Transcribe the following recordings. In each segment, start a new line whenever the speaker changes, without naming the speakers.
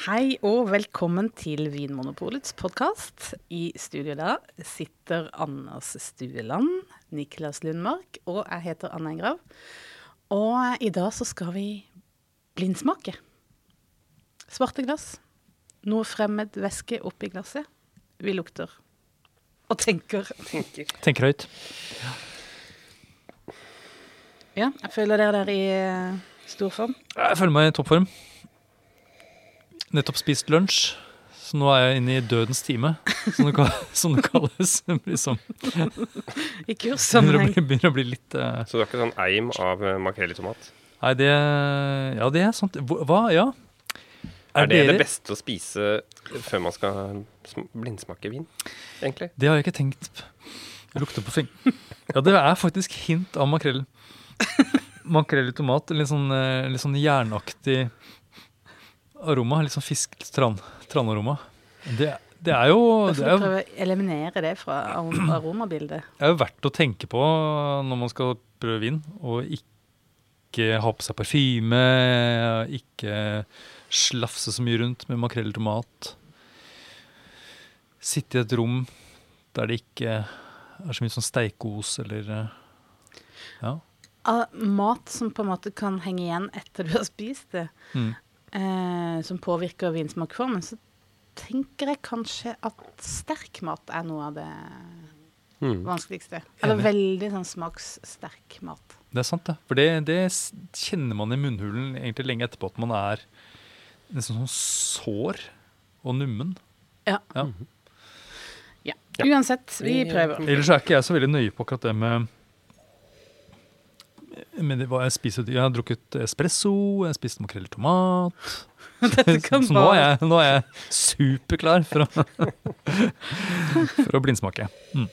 Hei og velkommen til Vinmonopolets podkast. I studio da sitter Anders Stueland, Niklas Lundmark og jeg heter Anne Engrav. Og i dag så skal vi blindsmake. Svarte glass. Noe fremmed væske oppi glasset. Vi lukter og tenker.
Tenker høyt.
Ja, jeg føler dere der i stor form.
Jeg føler meg i toppform. Nettopp spist lunsj, så nå er jeg inne i dødens time, som det, som det kalles. Det sånn-
I
begynner,
kurssammenheng.
bli, begynner å bli litt uh...
Så du har ikke sånn eim av eh, makrell i tomat?
Nei, det Ja, det er sant. Hva? Ja.
Er, det det beste å spise før man skal blindsmake vin, egentlig?
Det har jeg ikke tenkt. Det lukter på fing... Ja, det er faktisk hint av makrell. Makrell i tomat. Litt sånn, eh, litt sånn jernaktig aroma. Litt sånn fisk, tran, tranaroma. Det, det er jo
Hvorfor
det er
prøve å eliminere det fra aromabildet.
det er jo verdt å tenke på når man skal prøve vin, og ikke ha på seg parfyme, ikke slafse så mye rundt med makrell i tomat. Sitte i et rom der det ikke er så mye sånn steikos eller eh, Ja.
Av mat som på en måte kan henge igjen etter du har spist det,
Mm.
Eh, som påvirker vinsmakformen, så tenker jeg kanskje at sterk mat er noe av det
Mm.
vanskeligste. Eller veldig sånn smakssterk mat.
Det er sant, det. For det, det kjenner man i munnhulen egentlig lenge etterpå at man er nesten sånn sår og nummen.
Ja.
Ja.
ja.
Ja.
Uansett, vi prøver.
Ellers er ikke jeg så veldig nøye på akkurat det med det, hva jeg spiser. Jeg har drukket espresso, jeg har spist makrell i tomat.
Dette kan
så nå er, jeg, nå er jeg superklar for å, for å blindsmake. Mm.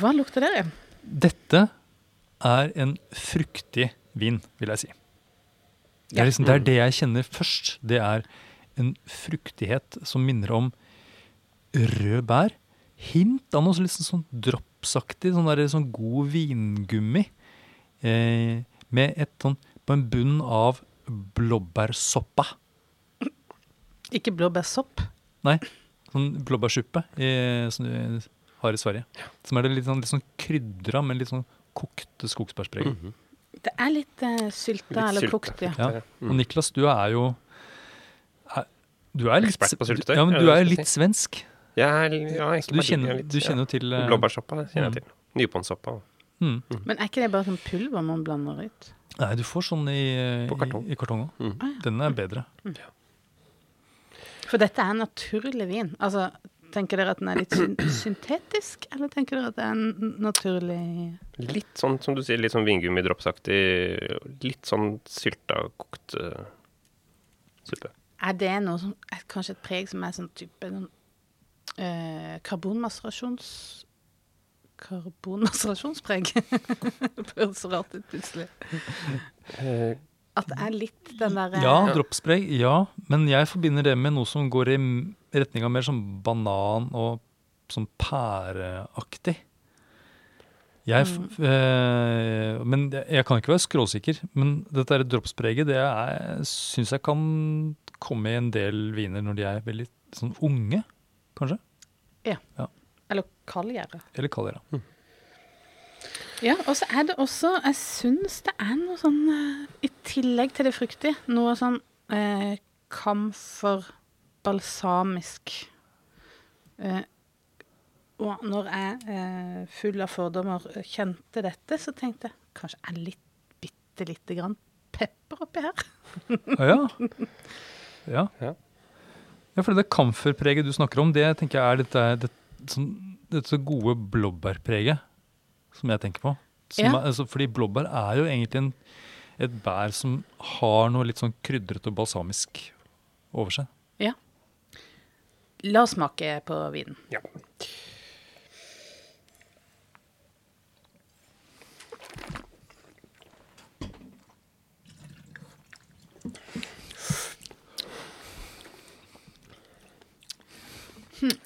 Hva lukter det?
Dette er en fruktig vin, vil jeg si. Det er, liksom, det er det jeg kjenner først. Det er en fruktighet som minner om rød bær. Hint av noe sånn dropp. Dropsaktig, sånn, der, sånn god vingummi. Eh, med et sånn på en bunn av blåbærsoppa.
Ikke blåbærsopp.
Nei, sånn blåbærsuppe i- som du har i Sverige. Som er det litt sånn, litt sånn krydra, men litt sånn kokte skogsbærspreg.
Mm -hmm.
Det er litt eh, sylta eller
Litt
kokt, ja.
Ja. Og Niklas, du er jo er, Du er litt,
Ekspert på syltetøy,
Ja, men du er litt svensk.
Jeg er, ja,
du kjenner, du kjenner jo til eh,
Blåbærsoppa kjenner
Mm.
jeg til. Nyponsoppa.
mm.
Men er ikke det bare sånn pulver man blander ut?
Nei, du får sånn i,
På kartong.
i, i kartong òg.
Mm.
Den er bedre.
For dette er en naturlig vin. Altså, Tenker dere at den er litt syntetisk, eller tenker dere at det er en naturlig
Litt sånn som du sier, litt sånn vingummidropsaktig. Litt sånn sylta, kokt uh, suppe.
Er det noe som kanskje et preg som er sånn type sånn, eh, karbonmaserasjons... Karbonmaserasjonspreg? det høres så rart ut plutselig.
Eh,
At det er litt den derre
Ja, droppspreg ja. Men jeg forbinder det med noe som går i retning av mer sånn banan og sånn pæreaktig. Jeg, eh, men jeg kan ikke være skråsikker. Men dette der dropspreget, det er- syns jeg kan komme i en del viner når de er veldig sånn unge, kanskje.
Eller kaldgjerde.
Eller kaldere.
Ja, og så er det også Jeg syns det er noe sånn eh, I tillegg til det fruktige, noe sånn eh, kamfer, balsamisk eh, Og når jeg, eh, full av fordommer, eh, kjente dette, så tenkte jeg kanskje er litt bitte lite grann pepper oppi her.
Ja. ja.
Ja.
Ja, for det kamferpreget du snakker om, det tenker jeg er dette, det, sånn, dette gode blåbærpreget som jeg tenker på. Som
Ja.
er, altså, fordi blåbær er jo egentlig en, et bær som har noe litt sånn krydret og balsamisk over seg. Ja.
La oss smake på vinen.
ja.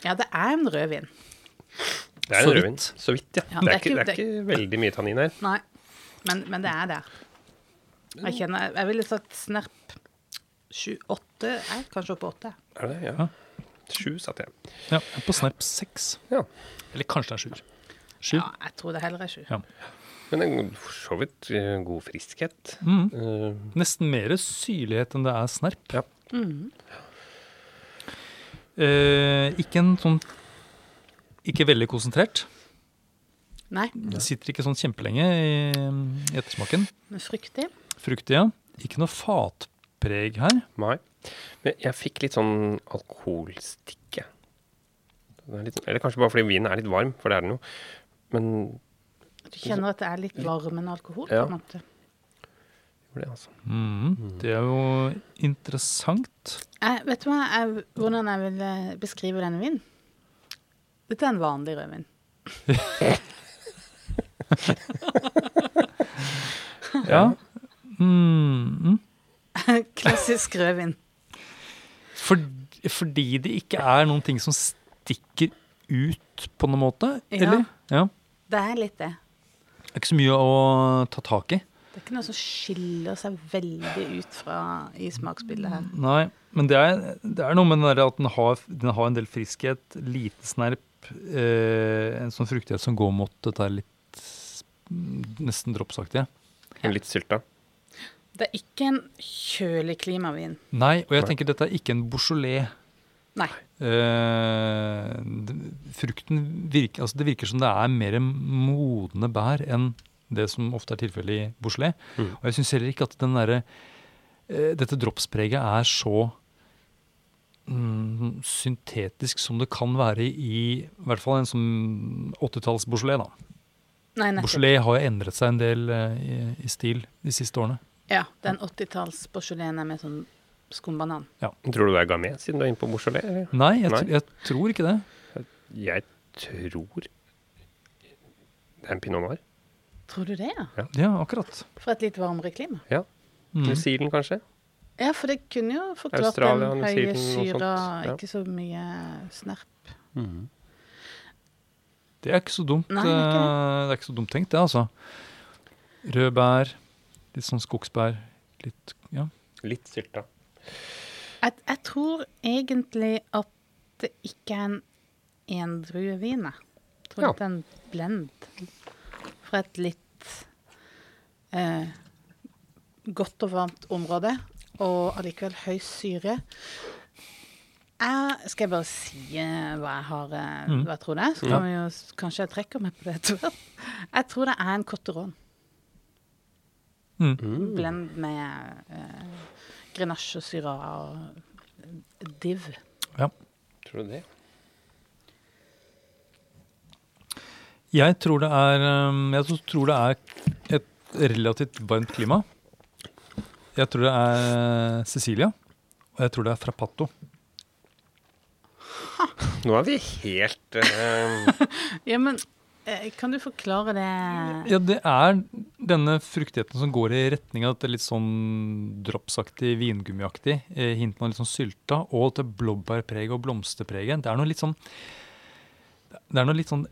Ja, det er en rødvin.
Det er en rødvin. Så vidt, ja.
Ja,
det, er ikke, det er ikke veldig mye tannin her.
Nei, men, men det er der. Jeg kjenner Jeg ville sagt snerp Sju-åtte er kanskje oppe åtte.
Er det det?
Ja.
Sju satt jeg.
Ja, jeg er på snerp seks.
Ja.
Eller kanskje det er 7. 7?
Ja, jeg tror det heller er sju.
Ja.
Men en for så vidt eh, god friskhet.
Mm.
Uh,
Nesten mer syrlighet enn det er snerp.
Ja.
Mhm.
Eh, ikke en sånn Ikke veldig konsentrert.
Nei,
Det sitter ikke sånn kjempelenge i, i ettersmaken.
men fruktig.
Fruktig, ja. Ikke noe fatpreg her.
nei. Men jeg fikk litt sånn alkoholstikke. Det er litt, eller kanskje bare fordi vinen er litt varm, for det er den jo. Men
Du kjenner at det er litt varm en alkohol?
Ja.
på en måte.
Det, altså.
Mm, det er jo interessant.
Jeg, vet du hva, jeg, hvordan jeg vil eh, beskrive denne vinen? Dette er en vanlig rødvin.
Ja. Mm, mm.
Klassisk rødvin.
For, fordi det ikke er noen ting som stikker ut på noen måte,
Ja.
eller? Ja.
Det er litt det.
Det er ikke så mye å ta tak i.
Det er ikke noe som skiller seg veldig ut fra i smaksbildet her.
Nei, men det er, det er noe med den der at den har, den har en del friskhet, lite snerp, eh, en sånn fruktighet som går mot dette litt nesten dropsaktige.
Ja. litt sylta.
Det er ikke en kjølig klimavin.
Nei, og jeg tenker dette er ikke en Beaujolais.
Nei.
Eh, frukten virker, altså det virker som det er mer modne bær enn det som ofte er tilfellet i Bouchelet.
Mm.
Og jeg syns heller ikke at den derre eh, dette droppspreget er så mm, syntetisk som det kan være i i hvert fall en sånn 80-talls Beaujolais. da.
Nei, nettopp.
Har jo endret seg en del uh, i, i stil de siste årene.
Ja, den 80-talls Beaujolais med sånn skumbanan.
Tror du det er gamet siden du er inne på Bouchelet?
Nei, jeg,
Nei.
jeg tror ikke det.
Jeg tror det er en pinot noir.
Tror du det, ja?
Ja, akkurat.
For et litt varmere klima?
Mm.
New Zealand, kanskje?
Ja, for det kunne jo forklart
Australia,
den høye syra,
ja.
ikke så mye snerp.
Det er ikke så dumt.
Nei, det er ikke det.
eh, det er ikke så dumt tenkt, det, altså. Røde bær, litt sånn skogsbær. Litt Ja.
Litt sylta.
Jeg, jeg tror egentlig at det ikke er en endruevin. Jeg tror
Ja.
det er en blend fra et litt eh, godt og varmt område, og allikevel høy syre. Jeg, skal jeg bare si eh, hva jeg har eh,
Mm.
hva jeg tror det er? Så
Ja.
kan vi jo, kanskje jeg trekker meg på det etter hvert. Jeg tror det er en cotteron.
Mm.
Mm.
Blend med eh, syra og div.
Ja, Tror du det?
Jeg tror det er um, Jeg tror det er et relativt varmt klima. Jeg tror det er Sicilia, og jeg tror det er Frappato.
Nå er vi helt uh...
Ja, men eh, kan du forklare det?
Ja, det er denne fruktigheten som går i retning av dette litt sånn dropsaktig, vingummiaktig, eh, hinten av litt sånn sylta, og til blåbærpreget og blomsterpreget. Det er noe litt sånn Det er noe litt sånn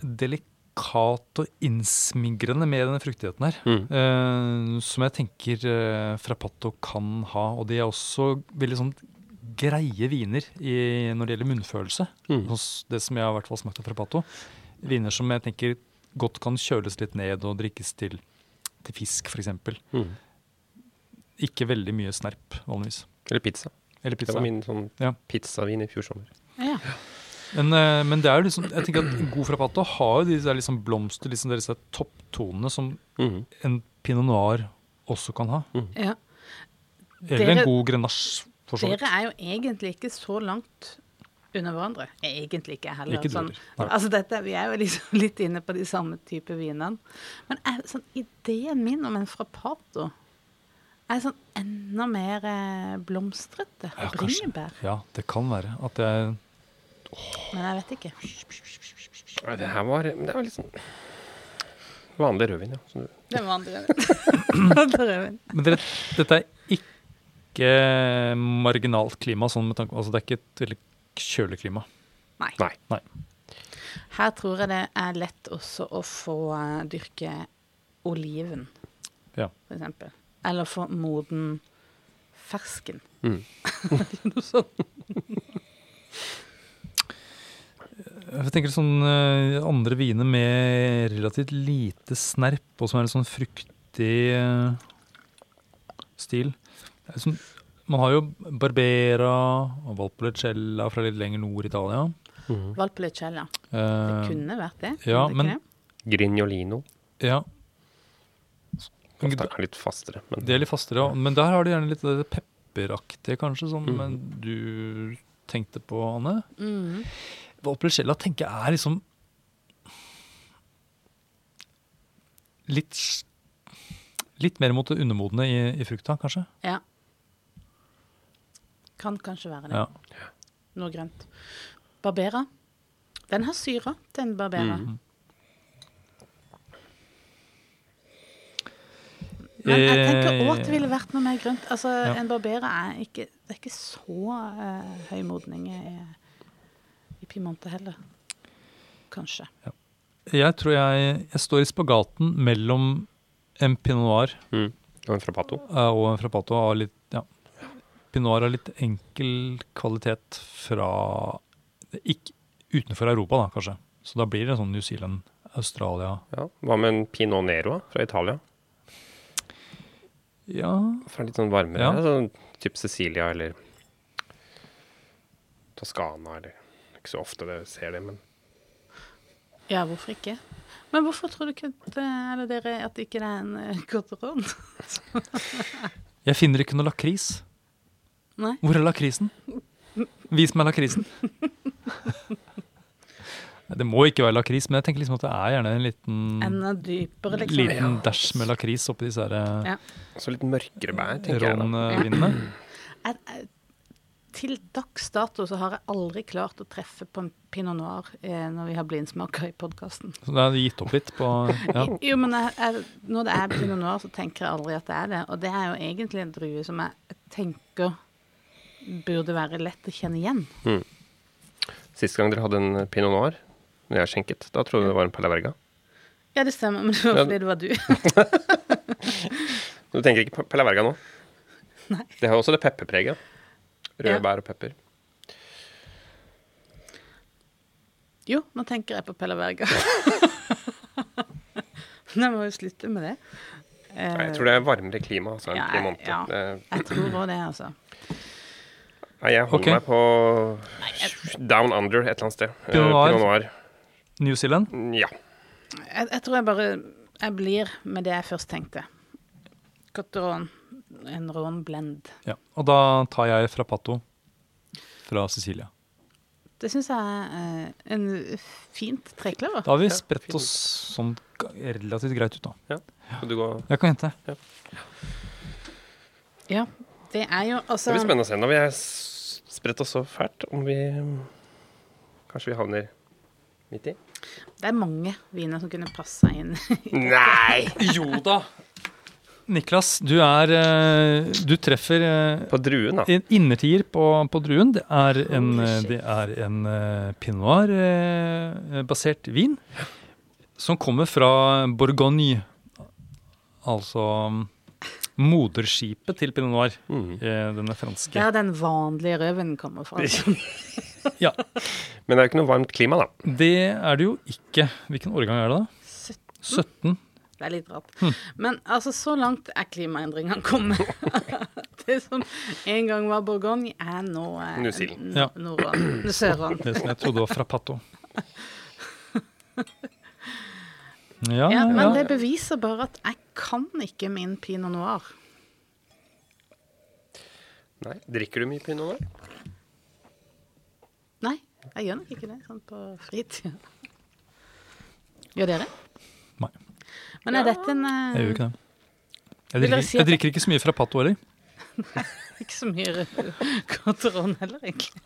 delikat og innsmigrende med denne fruktigheten her.
mm.
Uh, som jeg tenker uh, Frappato kan ha. Og de er også veldig sånn greie viner i, når det gjelder munnfølelse.
Mm.
Hos det som jeg har hvert fall smakt av Frappato. Viner som jeg tenker godt kan kjøles litt ned og drikkes til, til fisk, f.eks.
Mm.
Ikke veldig mye snerp, vanligvis.
Eller pizza.
Eller
Det var min sånn
Ja.
pizzavin i fjor sommer.
Ja.
Men, eh, men det er jo liksom, jeg tenker at god Frappato har jo disse der liksom blomster, liksom disse topptonene som
Mm.
en pinot noir også kan ha.
ja.
Eller
Dere-
en god grenache, for så vidt.
Dere er jo egentlig ikke så langt under hverandre. Egentlig ikke heller.
Ikke
sånn, altså dette, vi er jo liksom litt inne på de samme type vinene. Men er, sånn, ideen min om en frappato er sånn enda mer eh, blomstrete
Ja,
bringebær.
Ja, det kan være. At er
Men jeg vet ikke.
Nei, Det her var, det var litt sånn vanlig rødvin, ja.
Det er vanlig rødvin.
Men dere, dette er ikke marginalt klima, sånn med tanke, altså det er ikke et veldig kjølig klima.
Nei.
Nei.
Her tror jeg det er lett også å få eh, dyrke oliven,
Ja.
for eksempel. Eller få moden fersken.
Mm.
Noe sånt.
Jeg tenker sånn eh, andre viner med relativt lite snerp, og som er litt sånn fruktig eh, stil. Det er sånn, man har jo Barbera og Valpolicella fra litt lenger nord i Italia.
Mm.
Valpolicella. Det
Eh,
kunne vært det.
ja,
det
men-
Grignolino.
ja.
Ofte er litt fastere. Men
Det er litt fastere, ja. men der har de gjerne litt det pepperaktige, kanskje, som
mm.
eh, du tenkte på, Anne.
Mhm.
Valpolicella tenker jeg er liksom litt Litt mer mot det undermodne i, i frukta, kanskje.
Ja. Kan kanskje være det.
Ja.
Noe grønt. Barbera. Den har syre, den Barbera.
Mm.
Men jeg tenker
Eh,
òg at det ville vært noe mer grønt. Altså,
Ja.
En Barbera er ikke Det er ikke så uh, høy modning i, i Piemonte heller. Kanskje.
Jeg tror jeg, jeg står i spagaten mellom en pinot noir
Mm. Og en frappato.
og en frappato av litt ja. Pinot noir har litt enkel kvalitet fra ikke, Utenfor Europa, da, kanskje. Så da blir det sånn New Zealand, Australia
Ja. Hva med en pinot nero fra Italia?
Ja,
Fra litt sånn varmere,
Ja.
sånn typ Cecilia eller Toskana eller Ikke så ofte det ser det, men
Ja, hvorfor ikke? Men hvorfor tror du ikke at, eh, eller dere, at ikke det er en uh, råd?
Jeg finner ikke noe lakris.
Nei?
Hvor er lakrisen? Vis meg lakrisen. Det må ikke være lakris, men jeg tenker liksom at det er gjerne en liten,
Enda dypere, liksom.
liten dash med lakris oppi disse her eh,
Ja.
Så litt mørkere bær, tenker jeg da.
Jeg, jeg, til dags dato så har jeg aldri klart å treffe på en pinot noir eh, når vi har blindsmaker i podkasten.
Så da har du gitt opp litt på ja.
Jo, men jeg, jeg, når det er pinot noir, så tenker jeg aldri at det er det. Og det er jo egentlig en drue som jeg tenker burde være lett å kjenne igjen.
Sist gang dere hadde en pinot noir, når jeg skjenket, da trodde jeg det var en palaverga.
Ja, det stemmer, men det var fordi det var du.
Du tenker ikke på palaverga nå?
Nei.
Det har også det pepperpreget. Røde
Ja.
bær og pepper.
Jo, nå tenker jeg på Pella Verga. nå må jo slutte med det. Eh,
Nei, jeg tror det er varmere klima, altså, enn
Ja,
Piemonte.
ja. Jeg tror òg det, altså.
Nei, jeg holder
okay.
meg på down under et eller annet sted. Eh.
Pinot noir. New Zealand.
Ja.
Jeg, jeg tror jeg bare jeg blir med det jeg først tenkte. Cotteron. En rån blend.
Ja. Og da tar jeg frappato fra Sicilia.
Det syns jeg er eh, en fint trekløver.
Da har vi spredt oss sånn relativt greit ut, da.
Skal du gå
Jeg kan hente.
Ja, det er jo altså
Det blir spennende å se når vi er spredt oss så fælt, om vi Kanskje vi havner midt i?
Det er mange viner som kunne passa inn.
Nei!
Jo da! Niklas, du er eh, Du treffer eh,
På druen, da.
en innertier på, på druen. Det er en, eh, det er en pinot noir-basert vin som kommer fra Bourgogne. Altså mm, moderskipet til pinot noir.
Mm.
Denne franske.
Der den vanlige rødvinen kommer fra.
Ja,
Men det er jo ikke noe varmt klima, da.
Det er det jo ikke. Hvilken årgang er det, da? 17?
Det er litt rart.
Hm.
Men altså, så langt er klimaendringene kommet. det som en gang var Bourgogne, er nå eh,
New Zealand.
Ja.
Sørånd.
Det som jeg trodde var frappato. Ja,
Ja,
ja,
men det beviser bare at jeg kan ikke min pinot noir.
Nei. Drikker du mye pinot noir?
Nei, jeg gjør nok ikke det sånn på fritida. Gjør dere?
Nei.
Men er dette en uh...
Jeg gjør ikke det. Jeg drikker,
si
jeg drikker ikke så mye frappato heller.
Ikke så mye Cotteron heller, egentlig.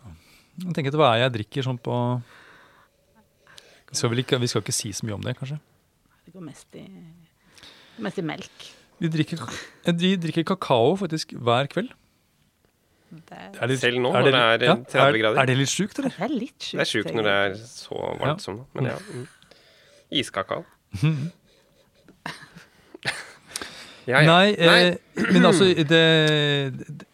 Jeg tenker at Hva er jeg drikker sånn på vi skal, vel ikke, vi skal ikke si så mye om det, kanskje.
Det går mest i, mest i melk.
Vi drikker, vi drikker kakao faktisk hver kveld.
Det er,
litt,
Selv nå,
er
når det er,
ja,
30 grader?
Er, er det litt sjukt, eller?
det er litt sjukt.
Det er sjukt når det er så varmt
Ja.
som nå, men ja. Mm. Iskakao. Ja, ja.
Nei, eh, men altså det, det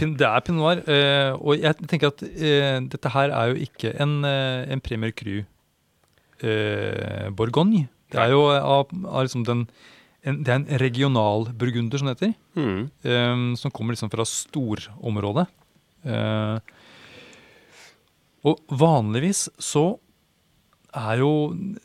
det er pinot noir. eh, og jeg tenker at eh, dette her er jo ikke en, eh, en Premier Cru Bourgogne. Det er jo av, av liksom den en, Det er en regional burgunder, som det heter.
Mm.
som kommer liksom fra storområdet. Eh, og vanligvis så er jo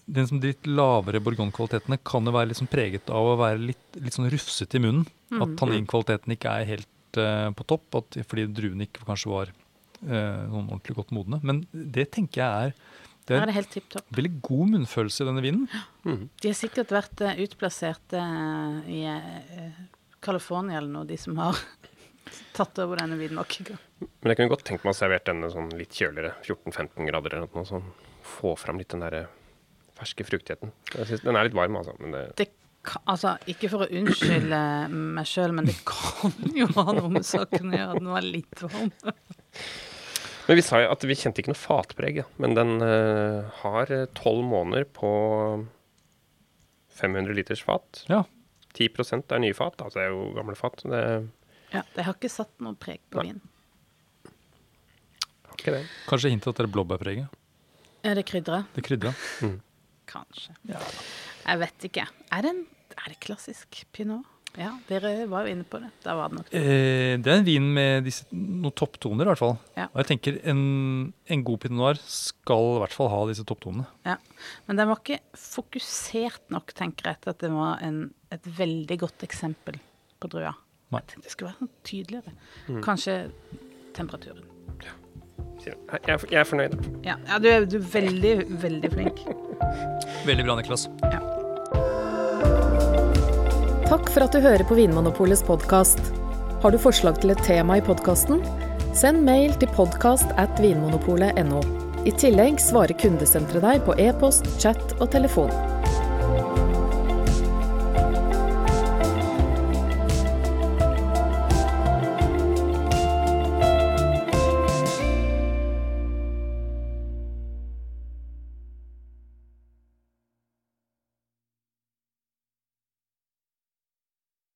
den som de litt lavere bourgogne-kvalitetene kan jo være liksom preget av å være litt, litt sånn rufsete i munnen. At tanninkvaliteten ikke er helt uh, på topp, at, fordi druene ikke kanskje var uh, noen ordentlig godt modne. Men det tenker jeg er det er
er det
veldig god munnfølelse i denne vinen.
Mm.
De har sikkert vært uh, utplassert i California eller noe, de som har tatt over denne vinmarka.
Men jeg kunne godt tenkt meg å servert denne sånn litt kjøligere, 14-15 grader eller noe sånt. Få fram litt den der ferske fruktigheten. Jeg synes, den er litt varm, altså. Men det,
Det kan, altså, ikke for å unnskylde meg sjøl, men det kan jo ha noe med saken å gjøre at den var litt varm.
Men vi sa jo at vi kjente ikke noe fatpreg, ja. men den uh, har tolv måneder på 500 liters fat.
Ja.
10% er nye fat, altså det er jo gamle fat. Det
Ja, det har ikke satt noe preg på vinen.
Ikke det.
Kanskje hintet at det er blåbærpreget.
Er det krydra?
Det krydra.
Kanskje. Jeg vet ikke. Er det, en, er det klassisk pinot? Ja, dere var jo inne på det. Da var det nok det.
Eh, det er en vin med disse, noen topptoner, i hvert fall.
Ja.
Og jeg tenker en, en god pinot noir skal i hvert fall ha disse topptonene.
Ja. Men den var ikke fokusert nok, tenker jeg, til at det var en, et veldig godt eksempel på drua.
Nei.
Jeg tenkte det skulle være sånn tydeligere. Kanskje temperaturen.
Sier han. Jeg, er- jeg er fornøyd.
Ja, ja du, er, du er veldig, veldig flink.
Veldig bra, Niklas.
Takk for at du hører på Vinmonopolets podkast. Har du forslag til et tema i podkasten? Send mail til podkast at vinmonopolet.no. I tillegg svarer kundesenteret deg på e-post, chat og telefon.